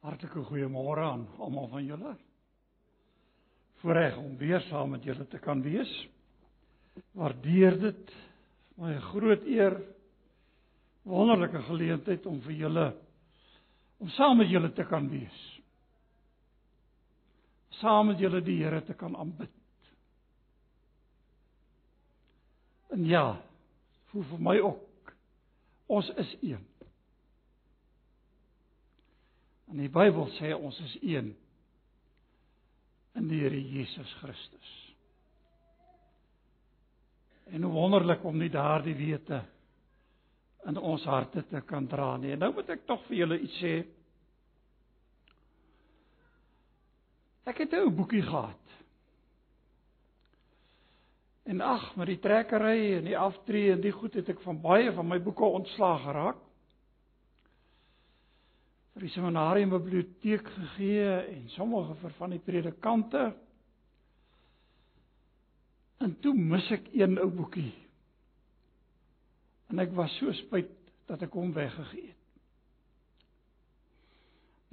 Hartlike goeiemôre aan almal van julle. Voorreg om weer saam met julle te kan wees. Waardeer dit. My groot eer. Wonderlike geleentheid om vir julle om saam met julle te kan wees. Saam met julle die Here te kan aanbid. En ja, voel vir my ook ons is een. En die Bybel sê ons is een in die Here Jesus Christus. En hoe wonderlik om nie daardie wete in ons harte te kan dra nie. En nou moet ek tog vir julle iets sê. Ek het 'n ou boekie gehad. En ag, met die trekkery en die aftree en die goed het ek van baie van my boeke ontslaag geraak vir die seminarium biblioteek gegee en sommige vir van die predikante. En toe mis ek een ou boekie. En ek was so spyt dat ek hom weggegee het.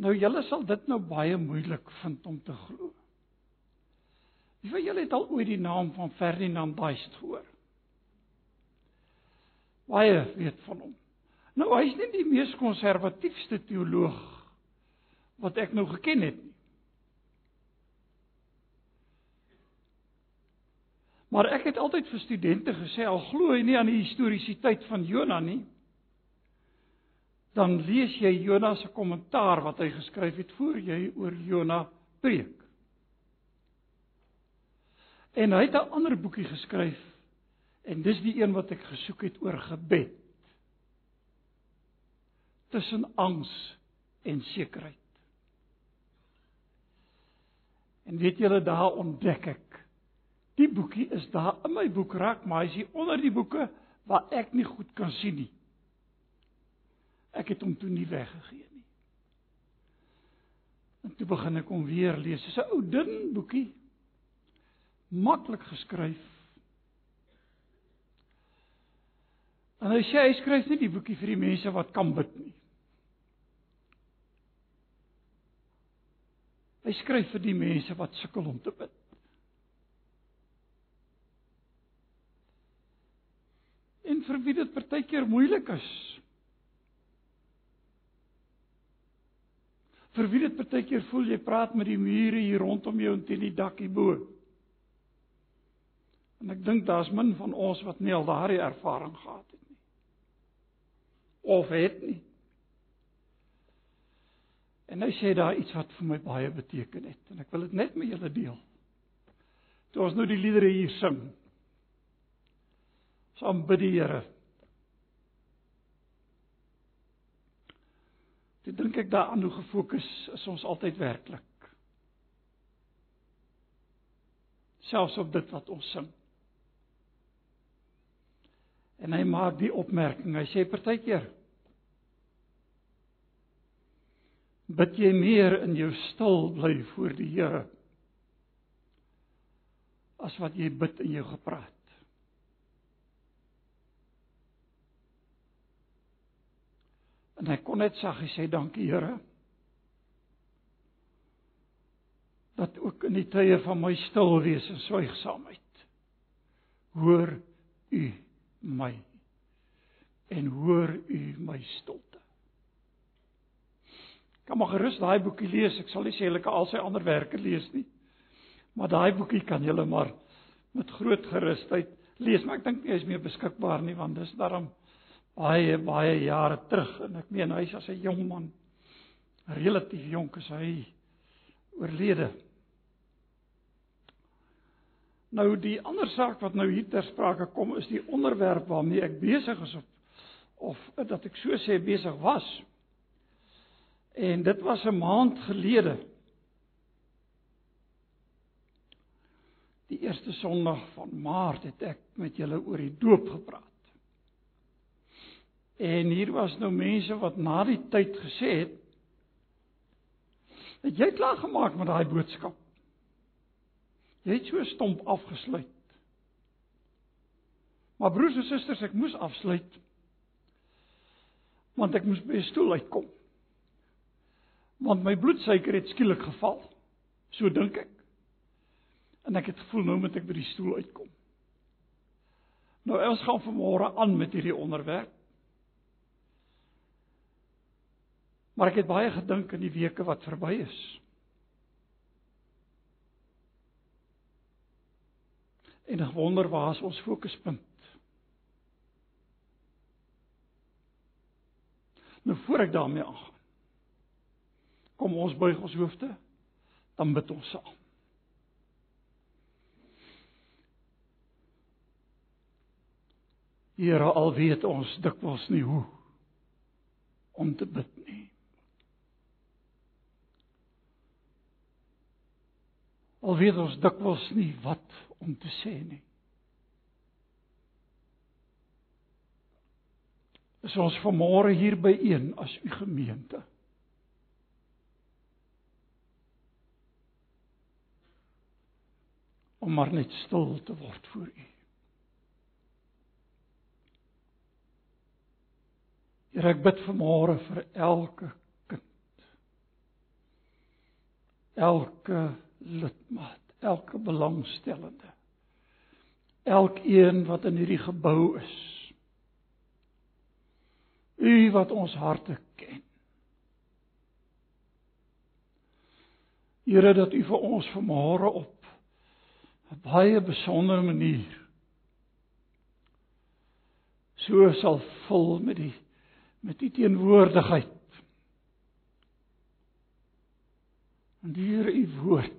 Nou julle sal dit nou baie moeilik vind om te glo. Wie van julle het al ooit die naam van Ferdinand Duist gehoor? Baie weet van hom. Nou hy's nie die mees konservatiefste teoloog wat ek nou geken het nie. Maar ek het altyd vir studente gesê al glo jy nie aan die historiesiteit van Jona nie, dan lees jy Jona se kommentaar wat hy geskryf het voor jy oor Jona preek. En hy het 'n ander boekie geskryf en dis die een wat ek gesoek het oor gebed tussen angs en sekerheid. En weet julle daar ontdek ek die boekie is daar in my boekrak, maar hy is hier onder die boeke waar ek nie goed kan sien nie. Ek het hom toe nie weggegee nie. En toe begin ek hom weer lees. Dis 'n ou dun boekie. Maklik geskryf. En hy sê hy skryf nie die boekie vir die mense wat kan bid nie. Hy skryf vir die mense wat sukkel om te bid. En vir wie dit partykeer moeilik is. Vir wie dit partykeer voel jy praat met die mure hier rondom jou en teen die dak hierbo. En ek dink daar's min van ons wat nie al daardie ervaring gehad het nie. Of het nie. En hy sê daar iets wat vir my baie beteken het en ek wil dit net met julle deel. Toe ons nou die liedere hier sing. Saam bid die Here. Dit dink ek daaraan hoe gefokus is ons altyd werklik. Selfs op dit wat ons sing. En hy maak die opmerking. Hy sê partykeer bid jy meer in jou stil bly voor die Here as wat jy bid in jou gepraat. En hy kon net saggies sê dankie Here. Dat ook in die tye van my stil wees en swygsaamheid hoor u my en hoor u my stilte kan maar gerus daai boekie lees. Ek sal nie sê julle kan al sy ander werke lees nie. Maar daai boekie kan julle maar met groot gerusheid lees, maar ek dink nie hy is meer beskikbaar nie want dis daarom baie baie jare terug en ek meen hy's as 'n jong man relatief jonk is hy oorlede. Nou die ander saak wat nou hier ter sprake kom is die onderwerp waarmee ek besig is of of dat ek so sê besig was. En dit was 'n maand gelede. Die eerste Sondag van Maart het ek met julle oor die doop gepraat. En hier was nou mense wat na die tyd gesê het: "Het jy klaar gemaak met daai boodskap?" Jy het so stomp afgesluit. Maar broers en susters, ek moes afsluit want ek moes by 'n stoel uitkom. Want my bloedsuiker het skielik geval. So dink ek. En ek het gevoel nou moet ek by die stoel uitkom. Nou ons gaan vanmôre aan met hierdie onderwerp. Maar ek het baie gedink in die weke wat verby is. En ek wonder waar is ons fokuspunt? Nou voor ek daarmee aangaan. Kom ons buig ons hoofde, dan bid ons saam. Here al weet ons dikwels nie hoe om te bid nie. Al weet ons dikwels nie wat om te sê nie. Is ons vanmôre hier by een as u gemeente. Om maar net stil te word voor u. Here ek bid vanmôre vir elke kind. Elke lidmaat, elke belangstellende. Elkeen wat in hierdie gebou is. U wat ons harte ken. Here dat U vir ons vanmôre op 'n baie besondere manier so sal vul met die met u teenwoordigheid. En die Here u woord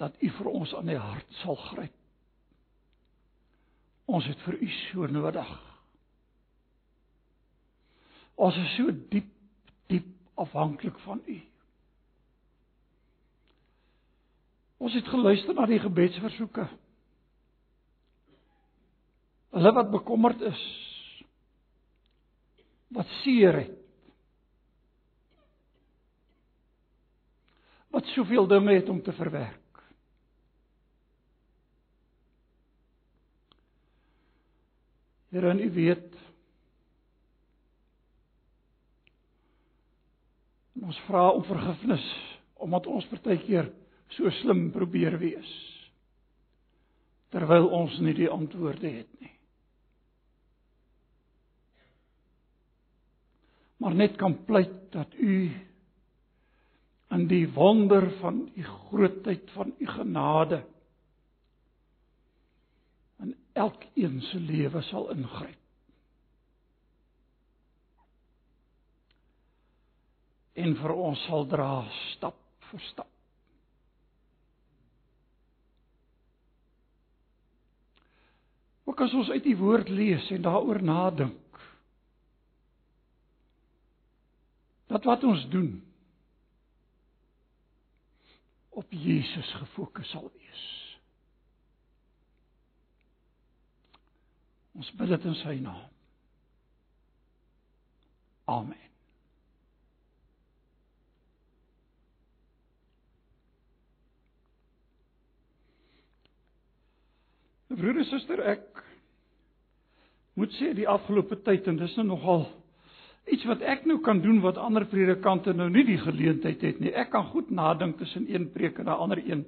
dat u vir ons aan die hart sal gryp. Ons het vir u so nodig. Ons is so diep diep afhanklik van u. Ons het geluister na die gebedsversoeke. Hulle wat bekommerd is. Wat seer het. Wat soveel dinge het om te verwerk. Here, u weet ons vra om vergifnis omdat ons partykeer so slim probeer wees terwyl ons nie die antwoorde het nie. maar net kan pleit dat u in die wonder van u grootheid van u genade in elkeen se lewe sal ingryp. En vir ons sal dra stap vir stap. Ook as ons uit die woord lees en daaroor nadink, dat wat ons doen op Jesus gefokus sal wees. Ons bid dit in sy naam. Amen. Broer en suster, ek moet sê die afgelope tyd en dis nou nogal iets wat ek nou kan doen wat ander predikante nou nie die geleentheid het nie. Ek kan goed nadink tussen een preek en 'n ander een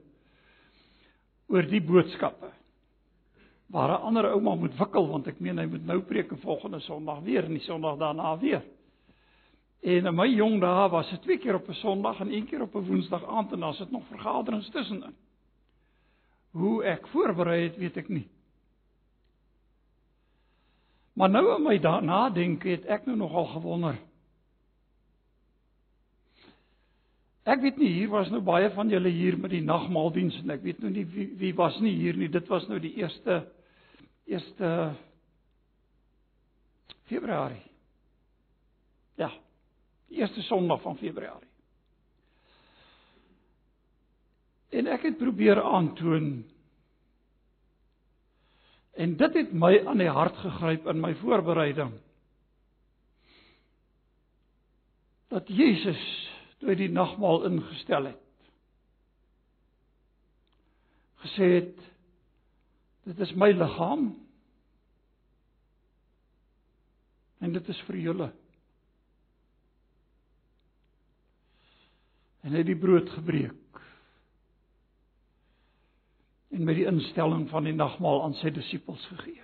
oor die boodskappe. Waar 'n ander ouma moet wikkel want ek meen hy moet nou preek en volgende Sondag weer en die Sondag daarna weer. En in my jong dae was dit twee keer op 'n Sondag en een keer op 'n Woensdag aand en dan sit nog vergaderings tussenin. Hoe ek voorberei het, weet ek nie. Maar nou in my dink het ek nou nogal gewonder. Ek weet nie hier was nou baie van julle hier met die nagmaaldiens en ek weet nou nie wie wie was nie hier nie. Dit was nou die eerste eerste Februarie. Ja. Die eerste Sondag van Februarie. En ek het probeer aantoon En dit het my aan die hart gegryp in my voorbereiding. Dat Jesus toe hy die nagmaal ingestel het gesê het dit is my liggaam en dit is vir julle. en het die brood gebreek. En met die instelling van die nagmaal aan sy disippels gegee.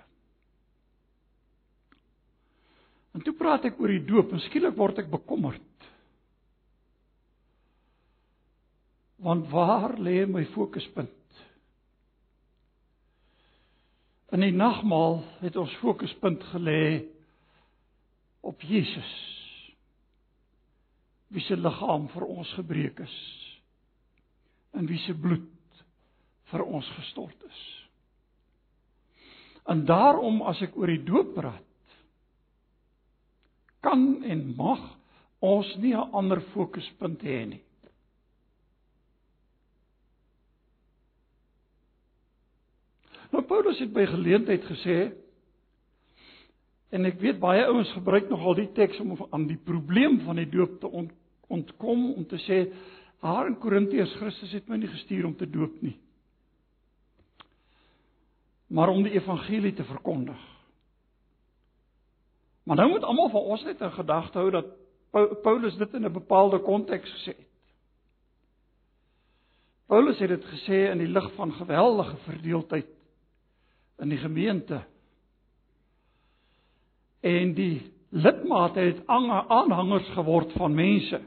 En toe praat ek oor die doop, en skielik word ek bekommerd. Want waar lê my fokuspunt? In die nagmaal het ons fokuspunt gelê op Jesus. Wie se liggaam vir ons gebreek is en wie se bloed vir ons gestort is. En daarom as ek oor die doop praat, kan en mag ons nie 'n ander fokuspunt hê nie. Nou Paulus het by geleentheid gesê en ek weet baie ouens gebruik nogal die teks om aan die probleem van die doop te ont, ontkom om te sê haar in Korintiërs Christus het my nie gestuur om te doop nie maar om die evangelie te verkondig. Maar nou moet almal van ons net in gedagte hou dat Paulus dit in 'n bepaalde konteks gesê het. Paulus het dit gesê in die lig van geweldige verdeeldheid in die gemeente. En die lidmate het aanhangers geword van mense.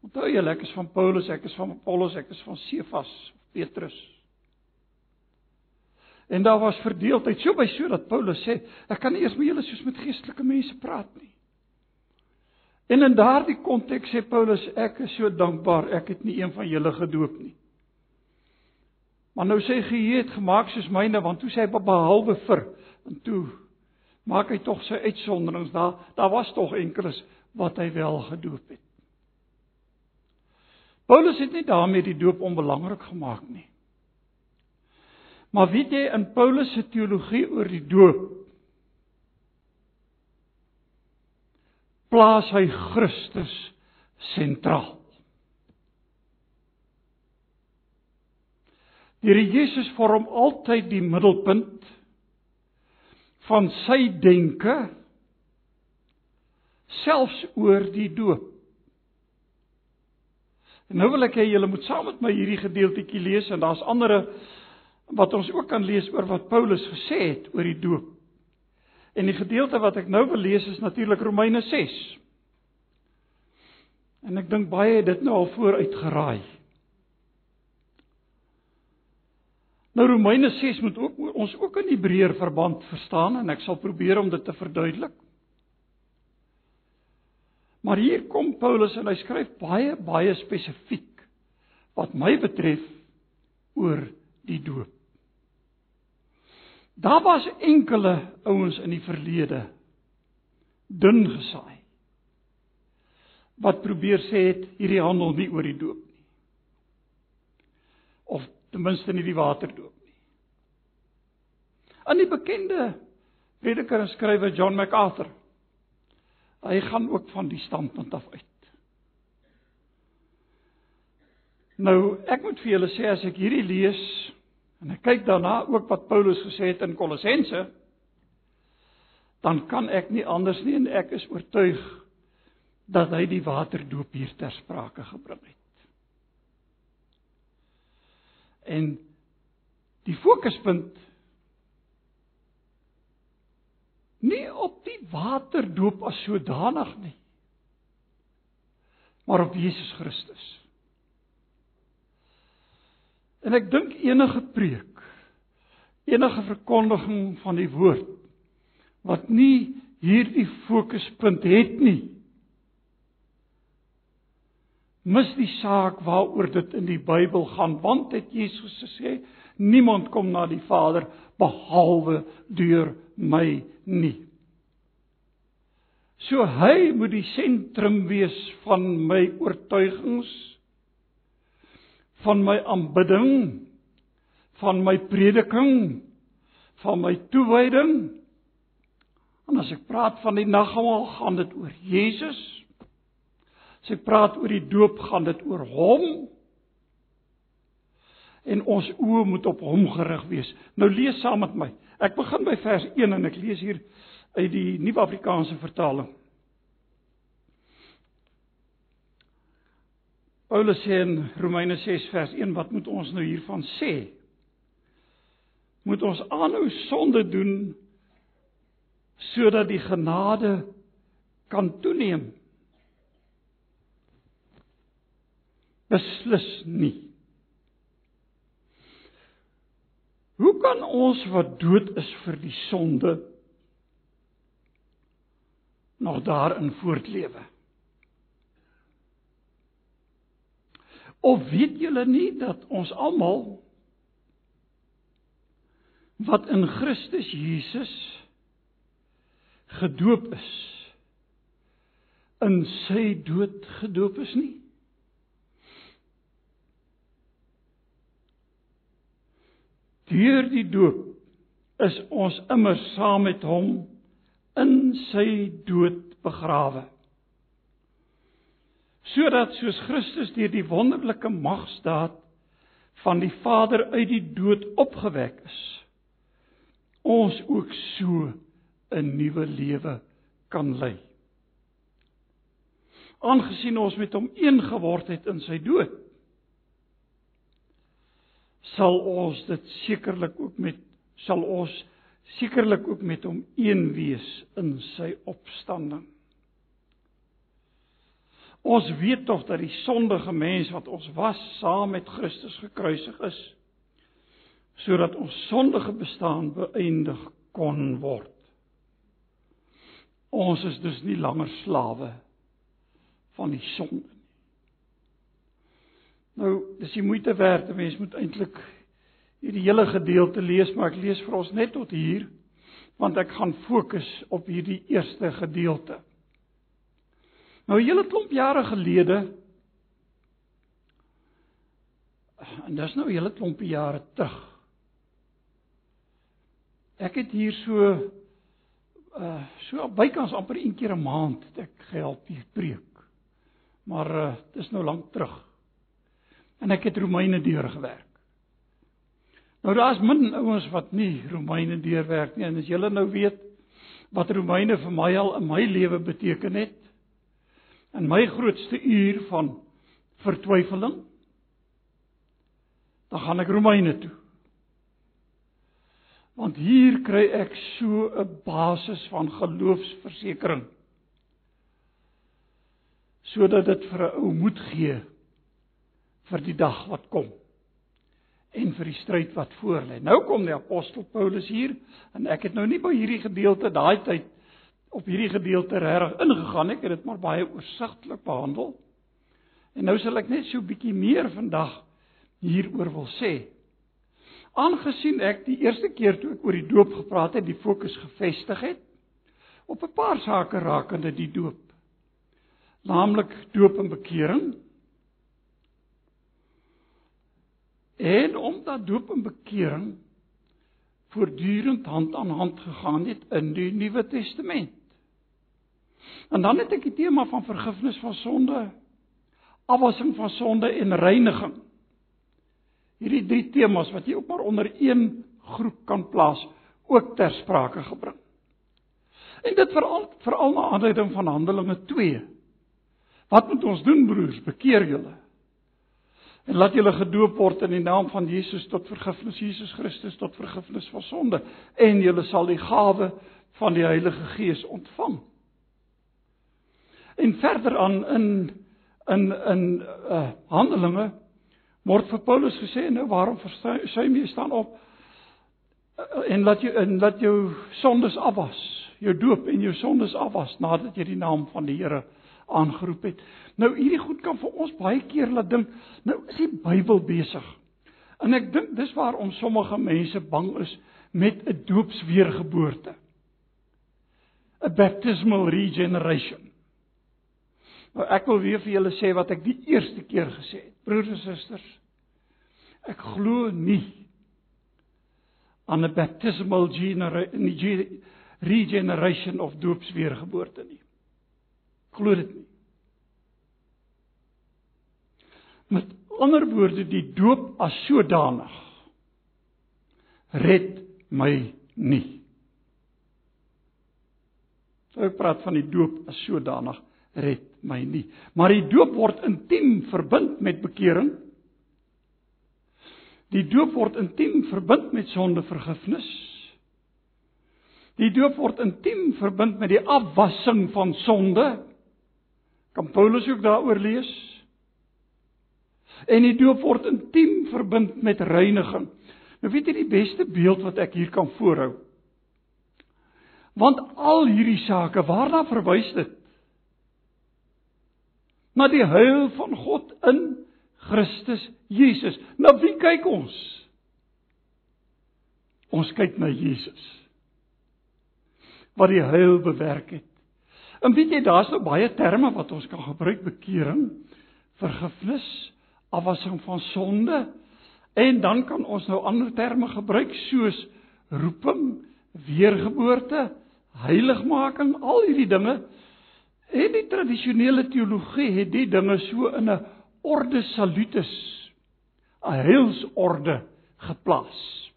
Onthou jy ek is van Paulus, ek is van Apollos, ek is van Sefas, Petrus. En daar was verdeeldheid so by so dat Paulus sê, ek kan nie eers met julle soos met geestelike mense praat nie. En in daardie konteks sê Paulus, ek is so dankbaar ek het nie een van julle gedoop nie. Maar nou sê hy het gemaak soos myne want toe sê hy behalwe vir en toe maak hy tog sy uitsonderings daar daar was tog enkeles wat hy wel gedoop het. Paulus het nie daarmee die doop onbelangrik gemaak nie. Maar weet jy in Paulus se teologie oor die doop plaas hy Christus sentraal. Die Here Jesus vorm altyd die middelpunt van sy denke selfs oor die doop. En nou wil ek hê julle moet saam met my hierdie gedeeltjie lees en daar's ander wat ons ook kan lees oor wat Paulus gesê het oor die doop. En die gedeelte wat ek nou wil lees is natuurlik Romeine 6. En ek dink baie het dit nou al vooruit geraai. Nou Romeine 6 moet ook ons ook in Hebreër verband verstaan en ek sal probeer om dit te verduidelik. Maar hier kom Paulus en hy skryf baie baie spesifiek wat my betref oor die doop. Daar was enkele ouens in die verlede dun gesaai wat probeer sê het hierdie handel nie oor die doop nie. Of ten minste nie die waterdoop nie. Aan die bekende prediker en skrywer John MacArthur. Hy gaan ook van die standpunt af uit. Nou, ek moet vir julle sê as ek hierdie lees en ek kyk daarna ook wat Paulus gesê het in Kolossense, dan kan ek nie anders nie en ek is oortuig dat hy die waterdoop hier ter sprake gebring het. En die fokuspunt nie op die waterdoop as sodanig nie maar op Jesus Christus. En ek dink enige preek, enige verkondiging van die woord wat nie hierdie fokuspunt het nie, mis die saak waaroor dit in die Bybel gaan want het Jesus gesê niemand kom na die Vader behalwe deur my nie. So hy moet die sentrum wees van my oortuigings van my aanbidding van my prediking van my toewyding en as ek praat van die nagmaal gaan dit oor Jesus As ek praat oor die doop, gaan dit oor hom. En ons oë moet op hom gerig wees. Nou lees saam met my. Ek begin by vers 1 en ek lees hier uit die Nuwe Afrikaanse vertaling. Paulus sê in Romeine 6 vers 1 wat moet ons nou hiervan sê? Moet ons aanhou sonde doen sodat die genade kan toeneem? Beslis nie. Hoe kan ons wat dood is vir die sonde nog daarin voortlewe? Of weet julle nie dat ons almal wat in Christus Jesus gedoop is in sy dood gedoop is nie? Deur die doop is ons immer saam met hom in sy dood begrawe sodat soos Christus deur die wonderlike magstaat van die Vader uit die dood opgewek is ons ook so 'n nuwe lewe kan lei. Aangesien ons met hom een geword het in sy dood, sal ons dit sekerlik ook met sal ons sekerlik ook met hom een wees in sy opstanding. Ons weet tog dat die sondige mens wat ons was saam met Christus gekruisig is sodat ons sondige bestaan beëindig kon word. Ons is dus nie langer slawe van die sonde nie. Nou, dis die moeite werd, mens moet eintlik hierdie hele gedeelte lees, maar ek lees vir ons net tot hier want ek gaan fokus op hierdie eerste gedeelte. Nou 'n hele klomp jare gelede en dis nou 'n hele klompie jare terug. Ek het hier so uh so bykans amper een keer 'n maand het ek gehelp hier preek. Maar uh dis nou lank terug. En ek het Romeine deur gewerk. Nou daar's min ouens wat nie Romeine deurwerk nie en as julle nou weet wat Romeine vir my al in my lewe beteken het, in my grootste uur van vertwyfeling dan gaan ek Romeine toe. Want hier kry ek so 'n basis van geloofsversekering sodat dit vir 'n ou moed gee vir die dag wat kom en vir die stryd wat voorlê. Nou kom die apostel Paulus hier en ek het nou nie by hierdie gedeelte daai tyd op hierdie gedeelte regtig ingegaan ek het dit maar baie oorsigtelik behandel. En nou sal ek net so 'n bietjie meer vandag hieroor wil sê. Aangesien ek die eerste keer toe ek oor die doop gepraat het, die fokus gefestig het op 'n paar sake rakende die doop. Naamlik doop en bekering. En omdat doop en bekering voortdurend hand aan hand gegaan het in die Nuwe Testament. En dan het ek die tema van vergifnis van sonde, afwassing van sonde en reiniging. Hierdie drie temas wat jy ook maar onder een groep kan plaas, ook ter sprake gebring. En dit veral veral na aanleiding van Handelinge 2. Wat moet ons doen broers? Bekeer julle. En laat julle gedoop word in die naam van Jesus tot vergifnis Jesus Christus tot vergifnis van sonde en julle sal die gawe van die Heilige Gees ontvang. En verder aan in in in uh Handelinge word vir Paulus gesê nou waarom versuim jy staan op uh, en laat jy en laat jou sondes afwas, jou doop en jou sondes afwas nadat jy die naam van die Here aangeroep het. Nou hierdie goed kan vir ons baie keer laat dink, nou is die Bybel besig. En ek dink dis waarom sommige mense bang is met 'n doopsweergeboorte. 'n Baptismal regeneration. Nou ek wil weer vir julle sê wat ek die eerste keer gesê het. Broers en susters, ek glo nie aan 'n baptismal regeneration of doopsweergeboorte nie. Glo dit nie. Met ander woorde, die doop as sodanig red my nie. So ek praat van die doop as sodanig red my nie. Maar die doop word intiem verbind met bekering. Die doop word intiem verbind met sondevergifnis. Die doop word intiem verbind met die afwassing van sonde. Kan Paulus ook daaroor lees? En die doop word intiem verbind met reiniging. Nou weet jy die beste beeld wat ek hier kan voorhou? Want al hierdie sake, waarna verwys dit? Na die heil van God in Christus Jesus. Na wie kyk ons? Ons kyk na Jesus. Wat die heil bewerk het. En weet jy, daar's nou baie terme wat ons kan gebruik: bekering, vergifnis, afwassing van sonde. En dan kan ons nou ander terme gebruik soos roeping, weergeboorte, heiligmaking, al hierdie dinge. En die tradisionele teologie het die dinge so in 'n orde salutis, 'n heilsorde geplaas.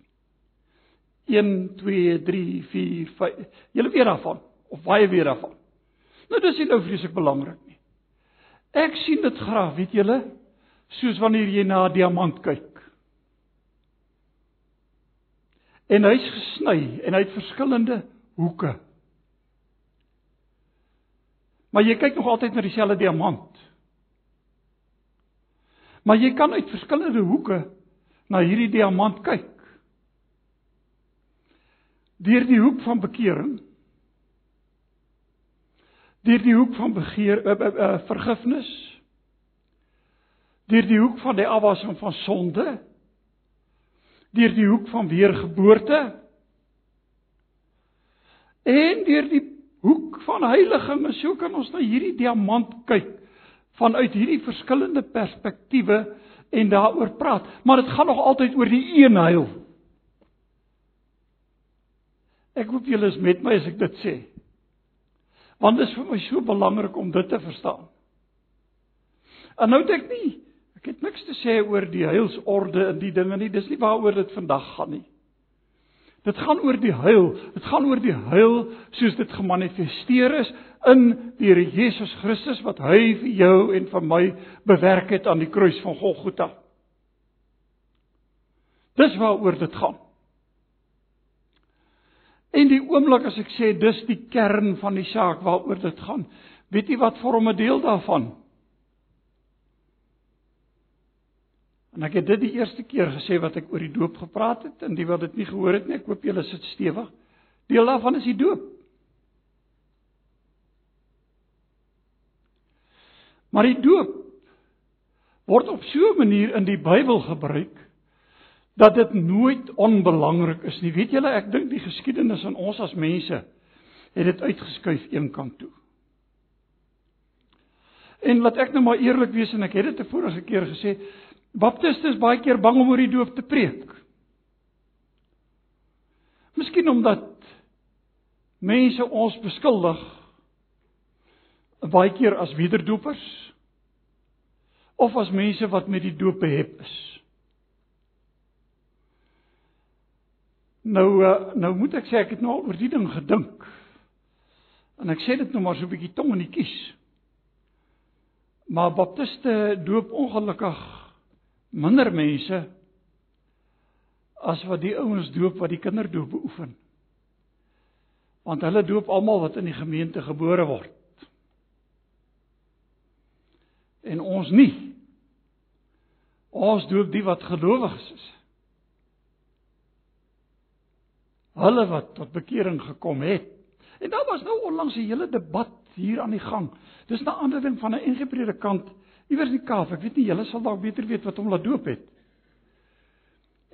1 2 3 4 5. Julle weet daarvan of baie weet daarvan. Nou dis nie nou vreeslik belangrik nie. Ek sien dit graag, weet julle, soos wanneer jy na 'n diamant kyk. En hy's gesny en hy het verskillende hoeke. Maar jy kyk nog altyd na dieselfde diamant. Maar jy kan uit verskillende hoeke na hierdie diamant kyk. Deur die hoek van bekering. Deur die hoek van begeer uh, uh, uh, vergifnis. Deur die hoek van die afwassing van sonde. Deur die hoek van weergeboorte. En deur die hoek van heiliging, so kan ons na hierdie diamant kyk vanuit hierdie verskillende perspektiewe en daaroor praat, maar dit gaan nog altyd oor die een heil. Ek hoop julle is met my as ek dit sê. Want dit is vir my so belangrik om dit te verstaan. En nou dink ek nie, ek het niks te sê oor die heilsorde en die dinge nie, dis nie waaroor dit vandag gaan nie. Dit gaan oor die heil. Dit gaan oor die heil soos dit gemanifesteer is in die Here Jesus Christus wat hy vir jou en vir my bewerk het aan die kruis van Golgotha. Dis waaroor dit gaan. En die oomblik as ek sê dis die kern van die saak waaroor dit gaan, weet jy wat vorm 'n deel daarvan? En ek het dit die eerste keer gesê wat ek oor die doop gepraat het en die wat dit nie gehoor het nie, ek hoop julle sit stewig. Deel daarvan is die doop. Maar die doop word op so 'n manier in die Bybel gebruik dat dit nooit onbelangrik is nie. Weet julle, ek dink die geskiedenis van ons as mense het dit uitgeskuif eenkant toe. En laat ek nou maar eerlik wees en ek het dit te vorige keer gesê, Baptiste is baie keer bang om oor die doop te preek. Miskien omdat mense ons beskuldig baie keer as wederdoopers of as mense wat met die doop behep is. Nou eh, nou moet ek sê ek het nou oor die ding gedink. En ek sê dit nou maar so 'n bietjie tong in die kies. Maar Baptiste doop ongelukkig minder mense as wat die ouens doop wat die kinderdoop beoefen. Want hulle doop almal wat in die gemeente gebore word. En ons nie. Ons doop die wat gelowiges is. Hulle wat tot bekering gekom het. En daar was nou onlangs 'n hele debat hier aan die gang. Dis 'n ander ding van 'n ingepredikant iewers in die Kaap. Ek weet nie julle sal dalk beter weet wat hom laat doop het.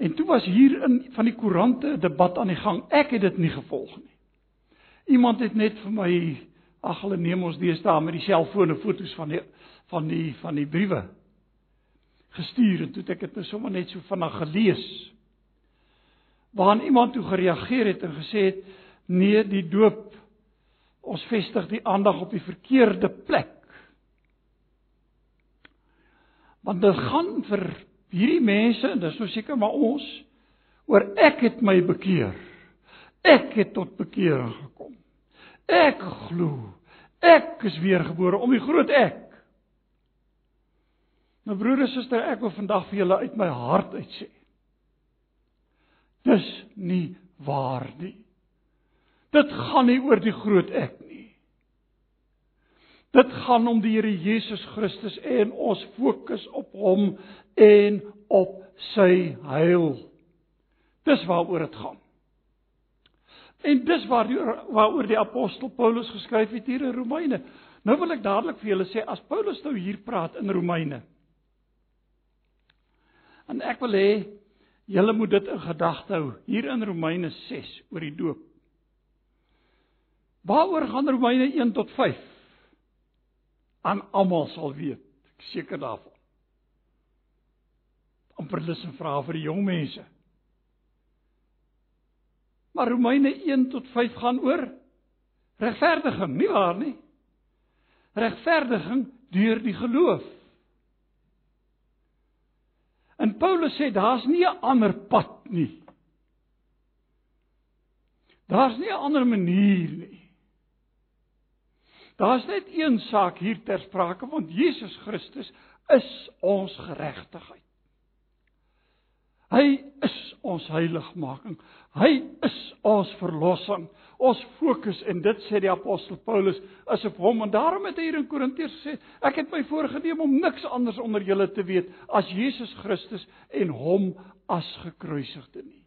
En toe was hier in van die koerante 'n debat aan die gang. Ek het dit nie gevolg nie. Iemand het net vir my ag hulle neem ons deesdae met die selfone foto's van die van die van die briewe gestuur en toe ek dit nou sommer net so vinnig gelees. Waarin iemand toe gereageer het en gesê het nee, die doop ons vestig die aandag op die verkeerde plek. Want dit gaan vir hierdie mense, en dis nou seker maar ons, oor ek het my bekeer. Ek het tot bekering gekom. Ek glo. Ek is weergebore om die groot ek. Nou broer en suster, ek wil vandag vir julle uit my hart uit sê. Dis nie waar nie. Dit gaan nie oor die groot ek. Dit gaan om die Here Jesus Christus en ons fokus op hom en op sy heil. Dis waaroor dit gaan. En dis waar die waaroor die apostel Paulus geskryf het hier in Romeine. Nou wil ek dadelik vir julle sê as Paulus nou hier praat in Romeine. En ek wil hê julle moet dit in gedagte hou hier in Romeine 6 oor die doop. Waaroor gaan Romeine 1 tot 5? Aan almal sal weet, ek seker daarvan. amper lus en vra vir die jong mense. Maar Romeine 1 tot 5 gaan oor regverdiging, nie waar nie? Regverdiging deur die geloof. En Paulus sê daar's nie 'n ander pad nie. Daar's nie 'n ander manier nie. Daar's net een saak hier ter sprake want Jesus Christus is ons geregtigheid. Hy is ons heiligmaking. Hy is ons verlossing. Ons fokus en dit sê die apostel Paulus is op hom en daarom het hy hier in Korintiërs gesê ek het my voorgenem om niks anders onder julle te weet as Jesus Christus en hom as gekruisigde nie.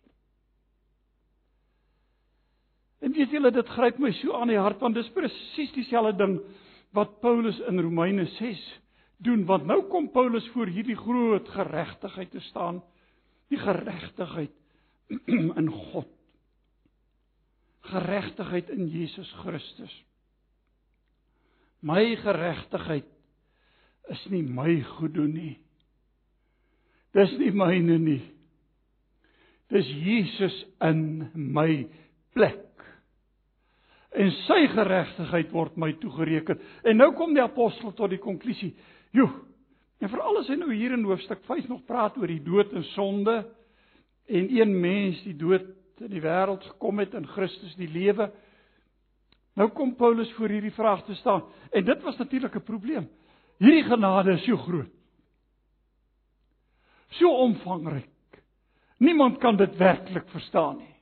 En weet julle dit gryp my so aan die hart want dis presies dieselfde ding wat Paulus in Romeine 6 doen want nou kom Paulus voor hierdie groot geregtigheid te staan die geregtigheid in God. Geregtigheid in Jesus Christus. My geregtigheid is nie my goed doen nie. Dis nie myne nie. Dis Jesus in my plek. En sy geregtigheid word my toegereken. En nou kom die apostel tot die konklusie: "Joe, En veral as hy nou hier in hoofstuk 5 nog praat oor die dood en sonde en een mens die dood in die wêreld gekom het in Christus die lewe. Nou kom Paulus voor hierdie vraag te staan en dit was natuurlik 'n probleem. Hierdie genade is so groot. So omvangryk. Niemand kan dit werklik verstaan nie.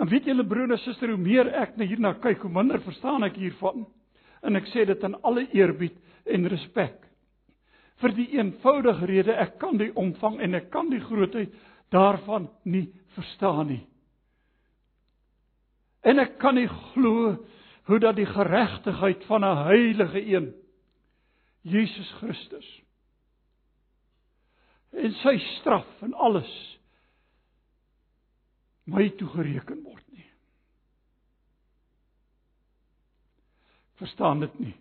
En weet julle broer en suster, hoe meer ek na hierna kyk, hoe minder verstaan ek hiervan. En ek sê dit in alle eerbied en respek vir die eenvoudige rede ek kan die omvang en ek kan die grootheid daarvan nie verstaan nie. En ek kan nie glo hoe dat die geregtigheid van 'n heilige een Jesus Christus en sy straf en alles my toegereken word nie. Verstaan dit nie.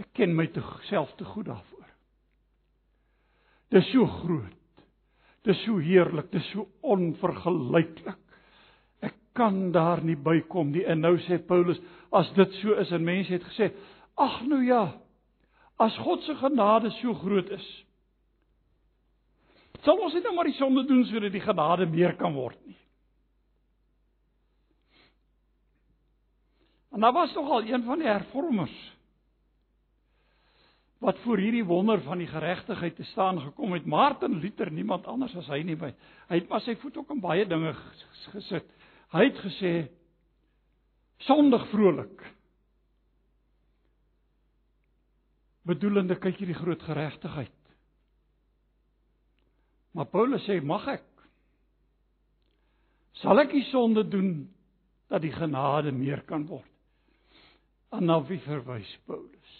Ek ken my te self te goed daarvoor. Dis so groot. Dis so heerlik, dis so onvergelyklik. Ek kan daar nie bykom nie. En nou sê Paulus, as dit so is en mense het gesê, ag nou ja, as God se genade so groot is, sal ons net nou maar die sonde doen sodat die genade meer kan word nie. En daar was nog al een van die hervormers wat voor hierdie wonder van die geregtigheid te staan gekom het. Martin Luther, niemand anders as hy nie by. Hy het maar sy voet ook in baie dinge gesit. Hy het gesê sondig vrolik. Bedoelende kyk hierdie groot geregtigheid. Maar Paulus sê, mag ek? Sal ek die sonde doen dat die genade meer kan word? En na wie verwys Paulus?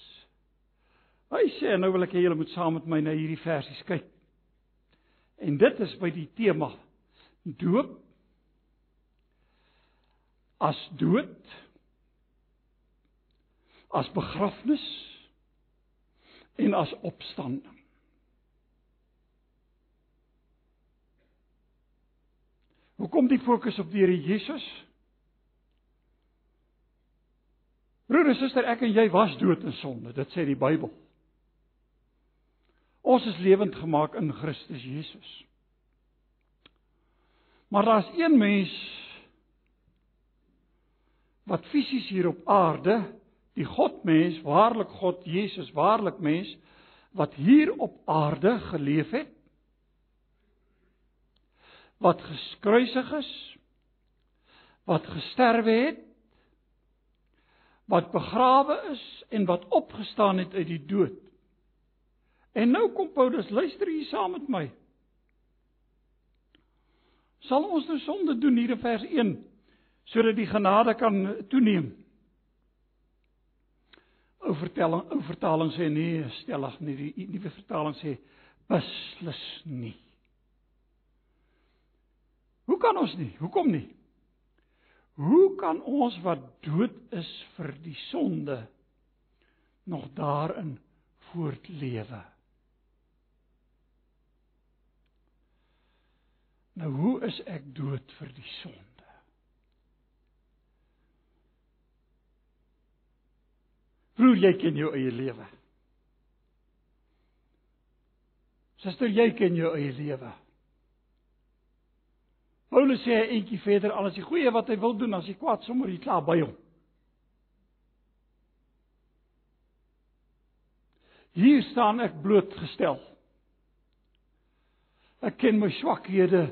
Hy sê nou wil ek hê julle moet saam met my na hierdie versies kyk. En dit is by die tema doop as dood as begrafnis en as opstanding. Hoekom die fokus op die Here Jesus? Broer en suster, ek en jy was dood in sonde, dit sê die Bybel. Ons is lewend gemaak in Christus Jesus. Maar daar's een mens wat fisies hier op aarde, die Godmens, waarlik God Jesus, waarlik mens wat hier op aarde geleef het, wat geskruisig is, wat gesterwe het, wat begrawe is en wat opgestaan het uit die dood. En nou kom Paulus, luister hier saam met my. Sal ons nou sonde doen hier in vers 1 sodat die genade kan toeneem? Ou vertelling, ou vertaling sê nee, stellig nie. Die nuwe vertaling sê beslis nie. Hoe kan ons nie? Hoekom nie? Hoe kan ons wat dood is vir die sonde nog daarin voortlewe? Nou hoe is ek dood vir die sonde? Broer, jy ken jou eie lewe. Suster, jy ken jou eie lewe. Paulus sê eentjie verder al is die goeie wat hy wil doen as hy kwaad sommer hier klaar by hom. Hier staan ek blootgestel. Ek ken my swakhede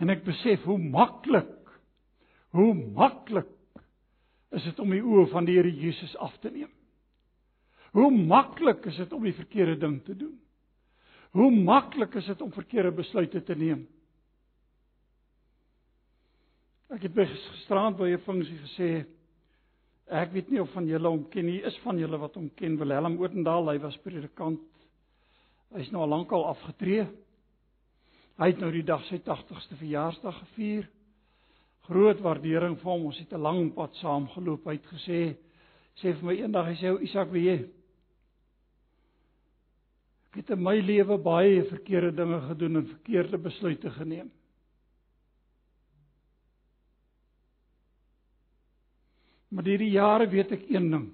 en ek besef hoe maklik hoe maklik is dit om die oë van die Here Jesus af te neem. Hoe maklik is dit om die verkeerde ding te doen. Hoe maklik is dit om verkeerde besluite te neem. Ek het gisterand by 'n funksie gesê ek weet nie of van julle hom ken nie. Is van julle wat hom ken? Willem Odendaal, hy was predikant. Hy's nou al lankal afgetree. Hy het nou die dag sy 80ste verjaarsdag gevier. Groot waardering vir hom. Ons het 'n lang pad saam geloop. Hy het gesê sê vir my eendag hy sê ou Isak, weet jy? Ek het in my lewe baie verkeerde dinge gedoen en verkeerde besluite geneem. Maar deur die jare weet ek een ding.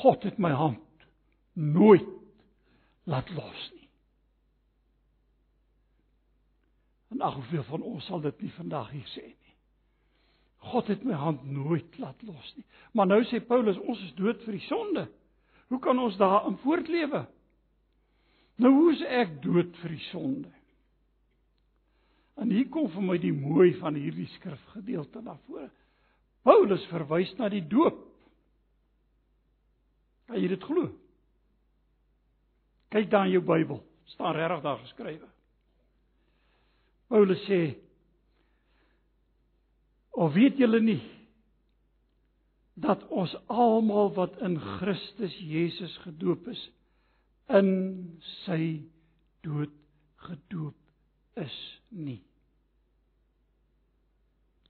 God het my hand nooit laat los nie. En ag hoeveel van ons sal dit nie vandag hier sê nie. God het my hand nooit laat los nie. Maar nou sê Paulus ons is dood vir die sonde. Hoe kan ons daarin voortlewe? Nou hoe is ek dood vir die sonde? En hier kom vir my die mooi van hierdie skrifgedeelte na vore. Paulus verwys na die doop. Kan jy dit glo? Kyk daar in jou Bybel, staan regtig daar geskrywe. Paulus sê: "Of weet julle nie dat ons almal wat in Christus Jesus gedoop is, in sy dood gedoop is nie?"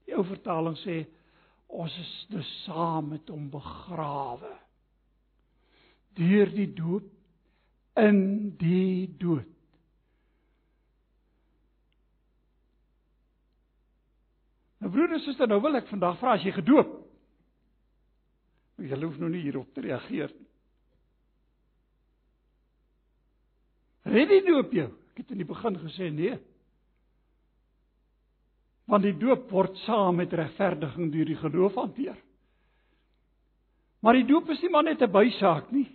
Die ou vertaling sê ons is dus saam met hom begrawe deur die doop in die dood Nou broer en suster, nou wil ek vandag vra as jy gedoop. Jy hoef nou nie hierop te reageer nie. Red die doop jou. Ek het in die begin gesê nee want die doop word saam met regverdiging deur die geloof hanteer. Maar die doop is nie maar net 'n bysaak nie.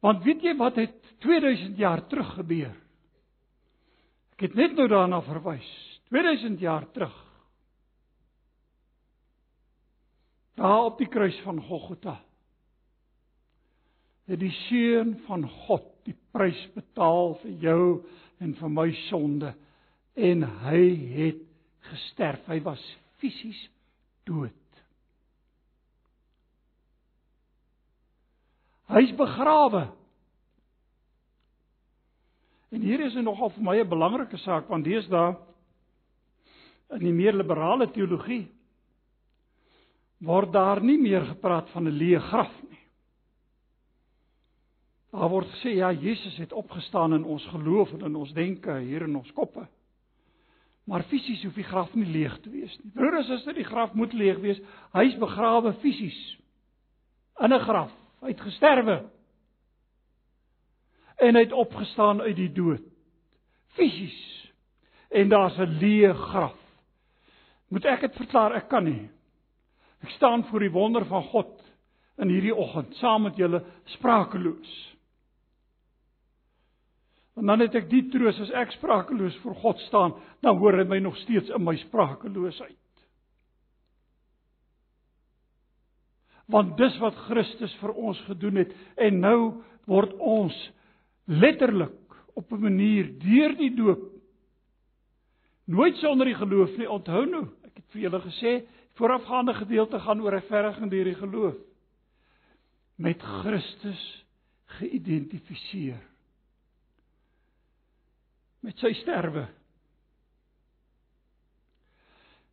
Want weet jy wat het 2000 jaar terug gebeur? Ek het net nou daarna verwys. 2000 jaar terug. Daar op die kruis van Golgotha. Het die seun van God die prys betaal vir jou en vir my sonde en hy het gesterf. Hy was fisies dood. Hy's begrawe. En hier is nogal vir my 'n belangrike saak want deesdae in die meer liberale teologie word daar nie meer gepraat van 'n leë graf nie. Daar word gesê ja, Jesus het opgestaan in ons geloof en in ons denke hier in ons koppe. Maar fisies hoef die graf nie leeg te wees nie. Broer en suster, die graf moet leeg wees. Hy's begrawe fisies in 'n graf. Hy het gesterwe. En hy het opgestaan uit die dood. Fisies. En daar's 'n leë graf. Moet ek dit verklaar? Ek kan nie. Ek staan voor die wonder van God in hierdie oggend saam met julle sprakeloos. En dan het ek die troos as ek sprakeloos voor God staan, dan hoor hy my nog steeds in my sprakeloosheid. Want dis wat Christus vir ons gedoen het en nou word ons letterlik op 'n manier deur die doop nooit sonder die geloof nie onthou nou ek het vir julle gesê voorafgaande gedeelte gaan oor regverdiging deur die geloof met Christus geïdentifiseer met sy sterwe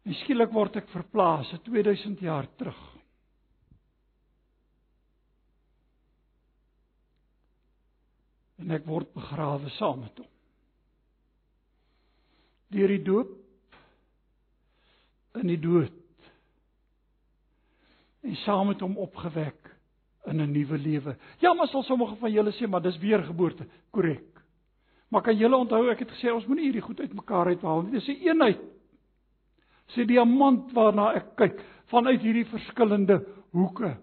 en skielik word ek verplaas 2000 jaar terug en ek word begrawe saam met hom. Deur die doop in die dood en saam met hom opgewek in 'n nuwe lewe. Ja, maar sal sommige van julle sê maar dis weergeboorte, korrek. Maar kan julle onthou ek het gesê ons moenie hierdie goed uitmekaar uithaal nie. Dis 'n een eenheid. Dis 'n diamant waarna ek kyk vanuit hierdie verskillende hoeke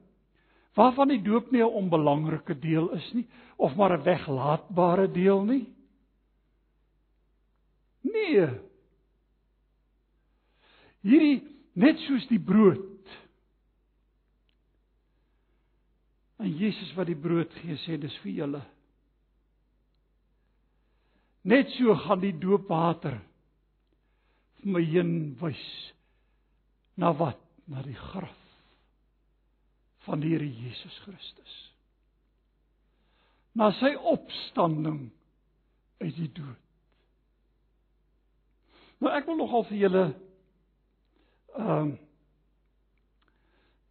waarvan die doop nie 'n onbelangrike deel is nie of maar 'n weglaatbare deel nie. Nee. Hierdie net soos die brood. En Jesus wat die brood gee sê dis vir julle. Net so gaan die doopwater vir my heen wys na wat? Na die graf van die Here Jesus Christus. Na sy opstanding uit die dood. Nou ek wil nogal vir julle ehm um,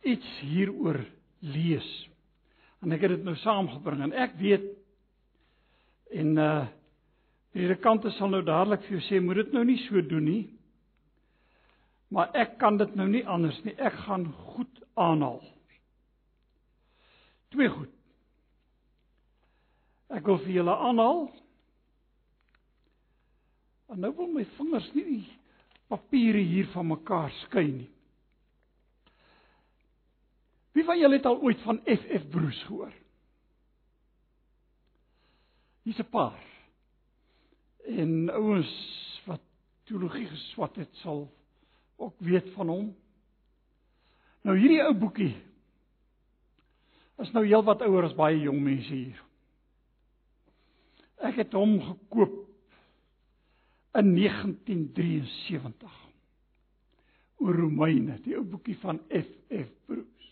iets hieroor lees. En ek het dit nou saamgebring en ek weet en uh die rekante sal nou dadelik vir jou sê moet dit nou nie so doen nie. Maar ek kan dit nou nie anders nie. Ek gaan goed aanhaal. Twee goed. Ek wil vir julle aanhaal. En nou wil my vingers nie die papiere hier van mekaar skei nie. Wie van julle het al ooit van FF Bruce gehoor? Hier's 'n paar. En ouens wat teologie geswat het sal ook weet van hom. Nou hierdie ou boekie is nou heelwat ouer as baie jong mense hier. Ek het hom gekoop in 1973. Oor Romeine, die ou boekie van FF Bruce.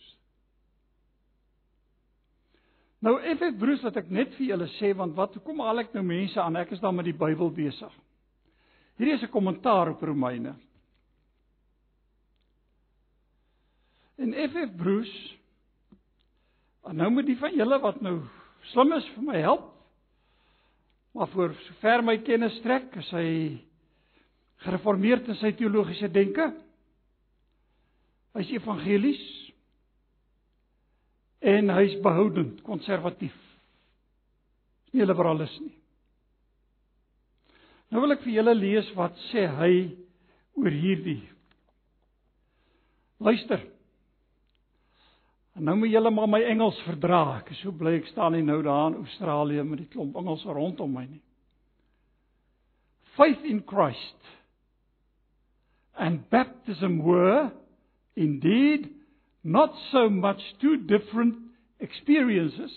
Nou FF Bruce wat ek net vir julle sê want wat kom al ek nou mense aan, ek is dan met die Bybel besig. Hierdie is 'n kommentaar op Romeine. En FF Bruce En nou moet die van julle wat nou slim is vir my help. Maar voor sover my kennis strek, is hy gereformeerd in sy teologiese denke. Hy's evangelies en hy's behoudend, konservatief. Nie liberalis nie. Nou wil ek vir julle lees wat sê hy oor hierdie. Luister. En nou moet julle maar my Engels verdra. Ek is so bly ek staan nie nou daar in Australië met die klomp Engels rondom my nie. Faith in Christ and baptism were indeed not so much two different experiences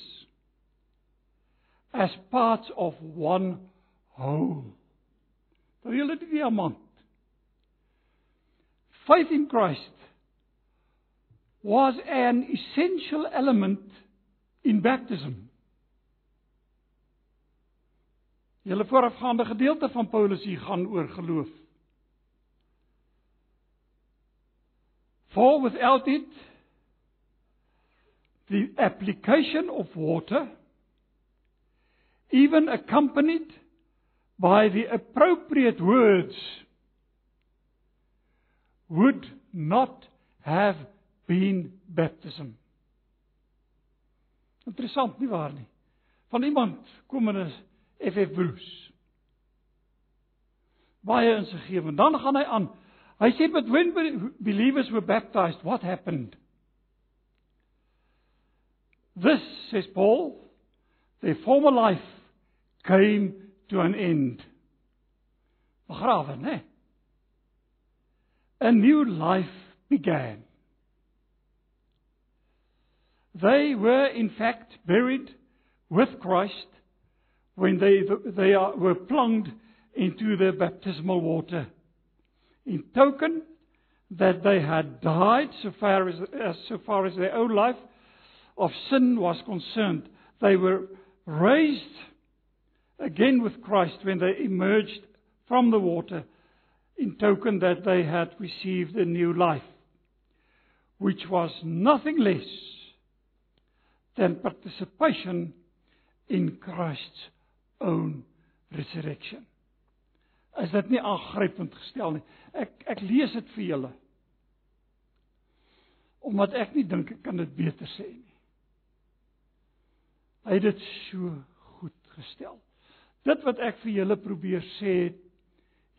as parts of one whole. Nou julle die diamant. Faith in Christ was an essential element in baptism. Julle voorafgaande gedeelte van Paulus hier gaan oor geloof. For without it the application of water even accompanied by the appropriate words would not have been baptism. Interessant nie waar nie. Van iemand kom in 'n FF Bruce. Baie insiggewend. Dan gaan hy aan. Hy sê but when believers were baptized, what happened? This says Paul, their former life came to an end. Né? A new life began. They were in fact buried with Christ when they they are, were plunged into the baptismal water in token that they had died so far as, as so far as their own life of sin was concerned they were raised again with Christ when they emerged from the water in token that they had received a new life which was nothing less than participation in Christ's own resurrection is dit nie aangrypend gestel nie. Ek ek lees dit vir julle. Omdat ek nie dink ek kan dit beter sê nie. Hy het dit so goed gestel. Dit wat ek vir julle probeer sê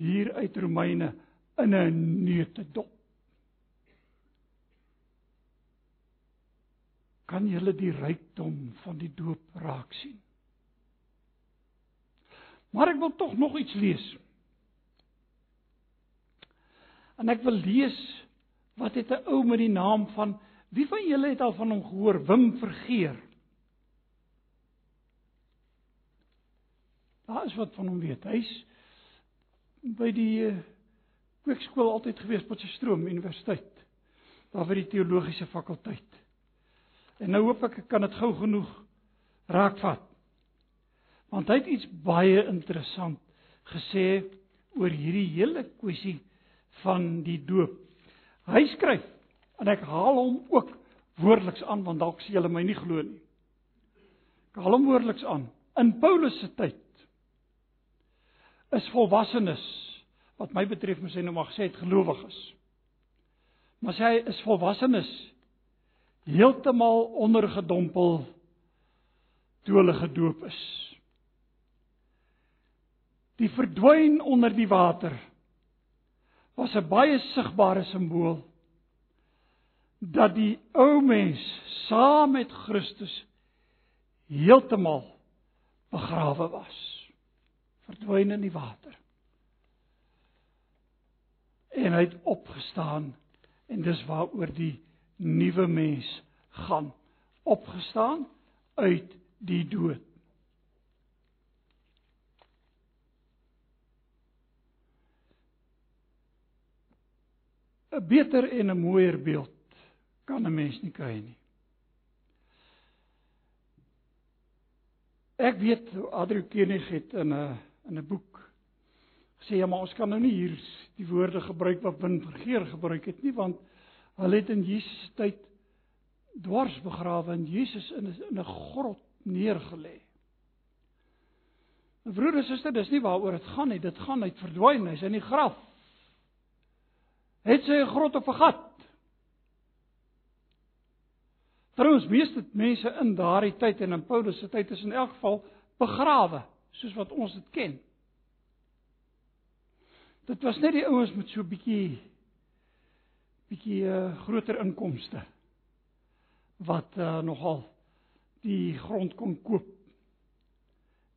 hier uit Romeine in 'n neutedop. Kan julle die rykdom van die doop raak sien? Maar ek wil tog nog iets lees. En ek wil lees wat het 'n ou met die naam van wie van julle het al van hom gehoor Wim Vergeer? Daar is wat van hom weet. Hy's by die uh, kweekskool altyd gewees by Potchefstroom Universiteit. Daar by die teologiese fakulteit. En nou hoop ek ek kan dit gou genoeg raakvat. Want hy het iets baie interessant gesê oor hierdie hele kwessie van die doop. Hy skryf en ek haal hom ook woordeliks aan want dalk sê julle my nie glo nie. Ek haal hom woordeliks aan. In Paulus se tyd is volwassenes wat my betref moet sê nou mag sê het gelowiges. Maar sê hy is volwassenes heeltemal ondergedompel toe hulle gedoop is. Die verdwyn onder die water was 'n baie sigbare simbool dat die ou mens saam met Christus heeltemal begrawe was verdwyn in die water. En hy het opgestaan en dis waaroor die nuwe mens gaan. Opgestaan uit die dood. Beter en 'n mooier beeld kan 'n mens nie kry nie. Ek weet Adrian Kenig het in 'n in 'n boek gesê ja, maar ons kan nou nie hier die woorde gebruik wat Win Vergeer gebruik het nie want hulle het in Jesus tyd dwars begrawe en Jesus in in 'n grot neergelê. My broer en suster, dis nie waaroor dit gaan nie. Dit gaan uit verdwyn. Hy's in die graf het sy 'n grot of 'n gat. Trouens meeste mense in daardie tyd en in Paulus se tyd is in elk geval begrawe, soos wat ons dit ken. Dit was net die ouens met so 'n bietjie bietjie uh, groter inkomste wat uh, nogal die grond kon koop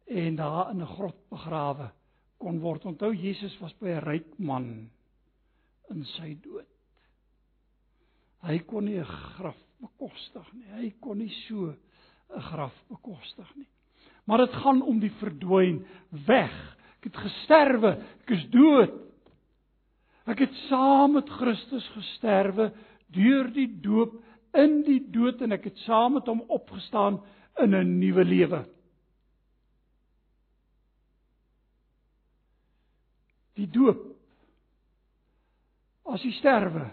en daar in 'n grot begrawe kon word. Onthou Jesus was by 'n ryk man in sy dood. Hy kon nie 'n graf bekostig nie. Hy kon nie so 'n graf bekostig nie. Maar dit gaan om die verdwyn weg. Ek het gesterwe, ek is dood. Ek het saam met Christus gesterwe deur die doop in die dood en ek het saam met hom opgestaan in 'n nuwe lewe. Die doop as die sterwe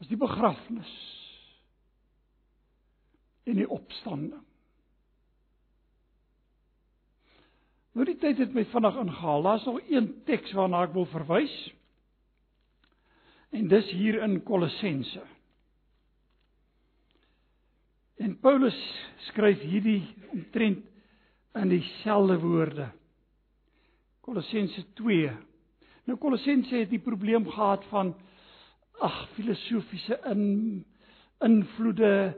as die begrafnis en die opstanding Nou die tyd het my vinnig ingehaal. Daar's nog een teks waarna ek wil verwys. En dis hier in Kolossense. En Paulus skryf hierdie omtrent in dieselfde woorde. Kolossense 2 Nou Kolossense het die probleem gehad van ag filosofiese in invloede,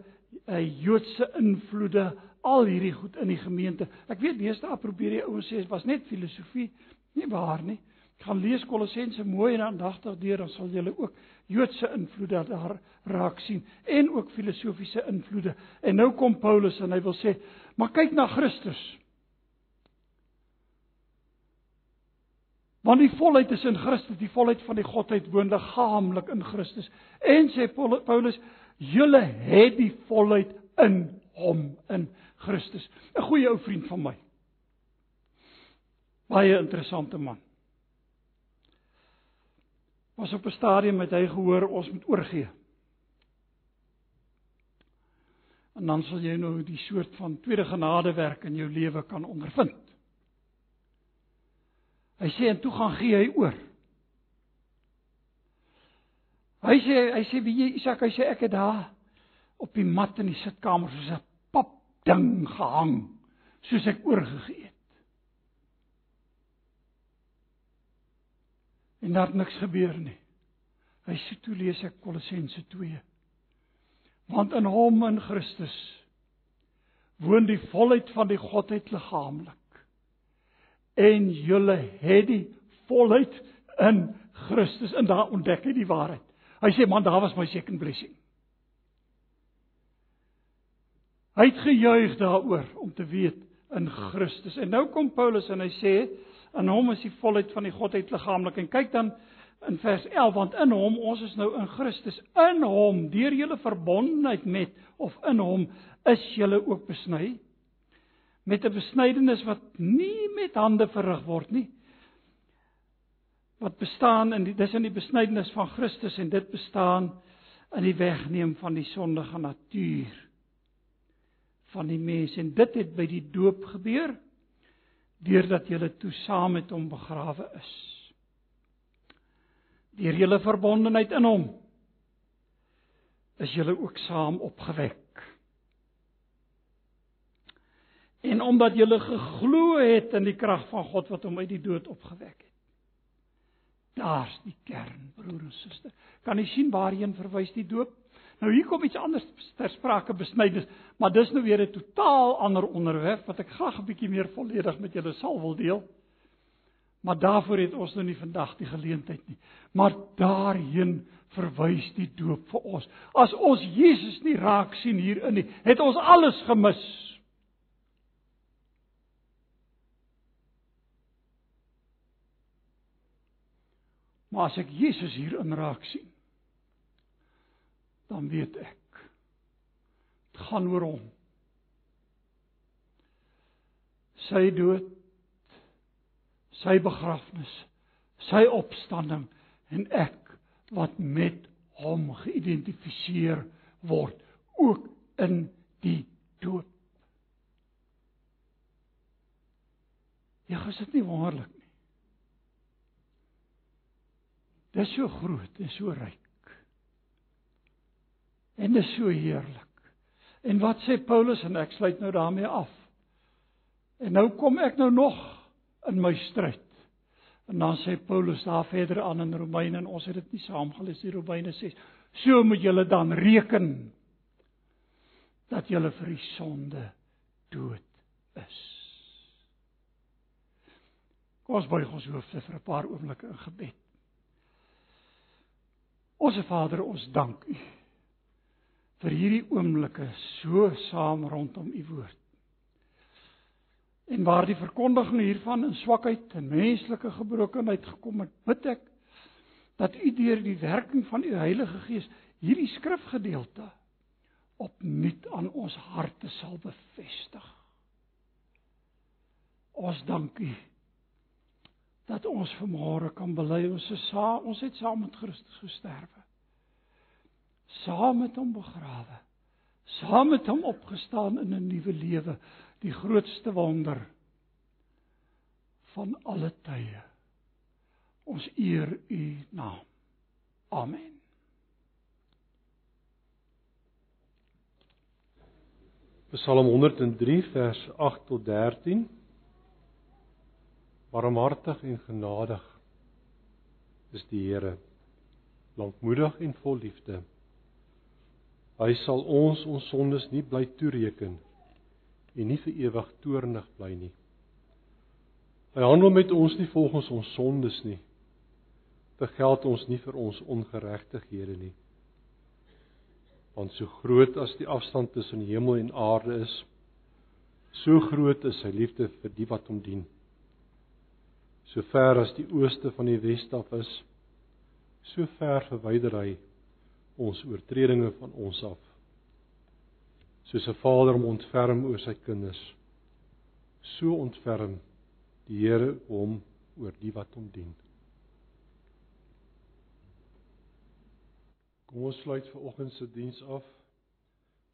Joodse invloede, al hierdie goed in die gemeente. Ek weet meeste probeer die ouens sê dit was net filosofie, nie waar nie. Gaan lees Kolossense mooi en aandagtig deur dan sal julle ook Joodse invloede daar raak sien en ook filosofiese invloede. En nou kom Paulus en hy wil sê, maar kyk na Christus. Want die volheid is in Christus, die volheid van die godheid woon liggaamlik in Christus. En sê Paulus, julle het die volheid in hom in Christus. 'n Goeie ou vriend van my. Baie interessante man. Was op 'n stadium met hy gehoor ons moet oorgee. En dan sal jy nou die soort van tweede genade werk in jou lewe kan ondervind. Hy sê en toe gaan gee hy oor. Hy sê hy sê wie jy Isak hy sê ek het daar op die mat in die sitkamer soos 'n pap ding gehang soos ek oorgegee het. En daar niks gebeur nie. Hy sê toe lees ek Kolossense 2. Want in hom in Christus woon die volheid van die godheid liggaamlik en julle het die volheid in Christus en daar ontdek hy die waarheid. Hy sê man daar was my second blessing. Hy het gejuig daaroor om te weet in Christus. En nou kom Paulus en hy sê in hom is die volheid van die godheid liggaamlik en kyk dan in vers 11 want in hom ons is nou in Christus in hom deur julle verbondenheid met of in hom is julle ook besny met 'n besnydenis wat nie met hande verrig word nie. Wat bestaan in die dis in die besnydenis van Christus en dit bestaan in die wegneem van die sondige natuur van die mens en dit het by die doop gebeur deurdat jy toe saam met hom begrawe is. Deur julle verbondenheid in hom is julle ook saam opgewek. en omdat jy geglo het in die krag van God wat hom uit die dood opgewek het. Daar's die kern, broer en suster. Kan jy sien waarheen verwys die doop? Nou hier kom iets anders ter sprake besnydenis, maar dis nou weer 'n totaal ander onderwerp wat ek graag 'n bietjie meer volledig met julle sal wil deel. Maar daarvoor het ons nou nie vandag die geleentheid nie. Maar daarheen verwys die doop vir ons. As ons Jesus nie raak sien hierin nie, het ons alles gemis. Maar as ek Jesus hier in raak sien, dan weet ek dit gaan oor hom. Sy dood, sy begrafnis, sy opstanding en ek wat met hom geïdentifiseer word ook in die dood. Ja, is dit nie wonderlik Dis so groot en so ryk. En dis so heerlik. En wat sê Paulus en ek sluit nou daarmee af. En nou kom ek nou nog in my stryd. En dan sê Paulus daar verder aan in Romeine en ons het dit nie saam gelees die Romeine 6. So moet julle dan reken dat julle vir die sonde dood is. Kom ons buig ons hoofde vir 'n paar oomblikke in gebed. Onse Vader, ons dank U vir hierdie oomblikke so saam rondom U woord. En waar die verkondiging hiervan in swakheid en menslike gebrokenheid gekom het, bid ek dat U deur die werking van U Heilige Gees hierdie skrifgedeelte opnuut aan ons harte sal bevestig. Ons dank U dat ons vanmôre kan bely ons is saam ons het saam met Christus gesterwe. Saam met hom begrawe. Saam met hom opgestaan in 'n nuwe lewe, die grootste wonder van alle tye. Ons eer u naam. Amen. Psalm 103 vers 8 tot 13 barmhartig en genadig is die Here, lankmoedig en vol liefde. Hy sal ons ons sondes nie bly toereken en nie vir ewig toornig bly nie. Hy handel met ons nie volgens ons sondes nie. Vergeld ons nie vir ons ongeregtighede nie. Want so groot as die afstand tussen hemel en aarde is, so groot is sy liefde vir die wat hom dien. So ver as die ooste van die weste af is, so ver verwyder hy ons oortredinge van ons af. Soos 'n vader hom ontferm oor sy kinders, so ontferm die Here hom oor die wat hom dien. Kom ons sluit ver oggend se diens af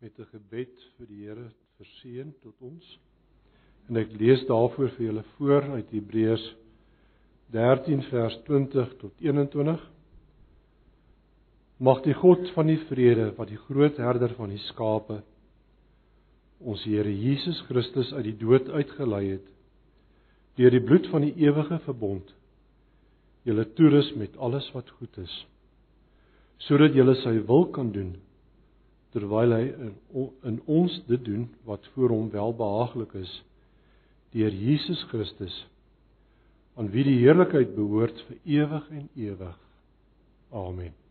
met 'n gebed vir die Here verseën tot ons. En ek lees daarvoor vir julle voor uit Hebreërs 13 vers 20 tot 21. Mag die God van die vrede wat die groot herder van die skape ons Here Jesus Christus uit die dood uitgelei het deur die bloed van die ewige verbond julle toerus met alles wat goed is sodat julle sy wil kan doen terwyl hy in, ons dit doen wat voor hom welbehaaglik is deur Jesus Christus aan wie die heerlikheid behoort vir ewig en ewig. Amen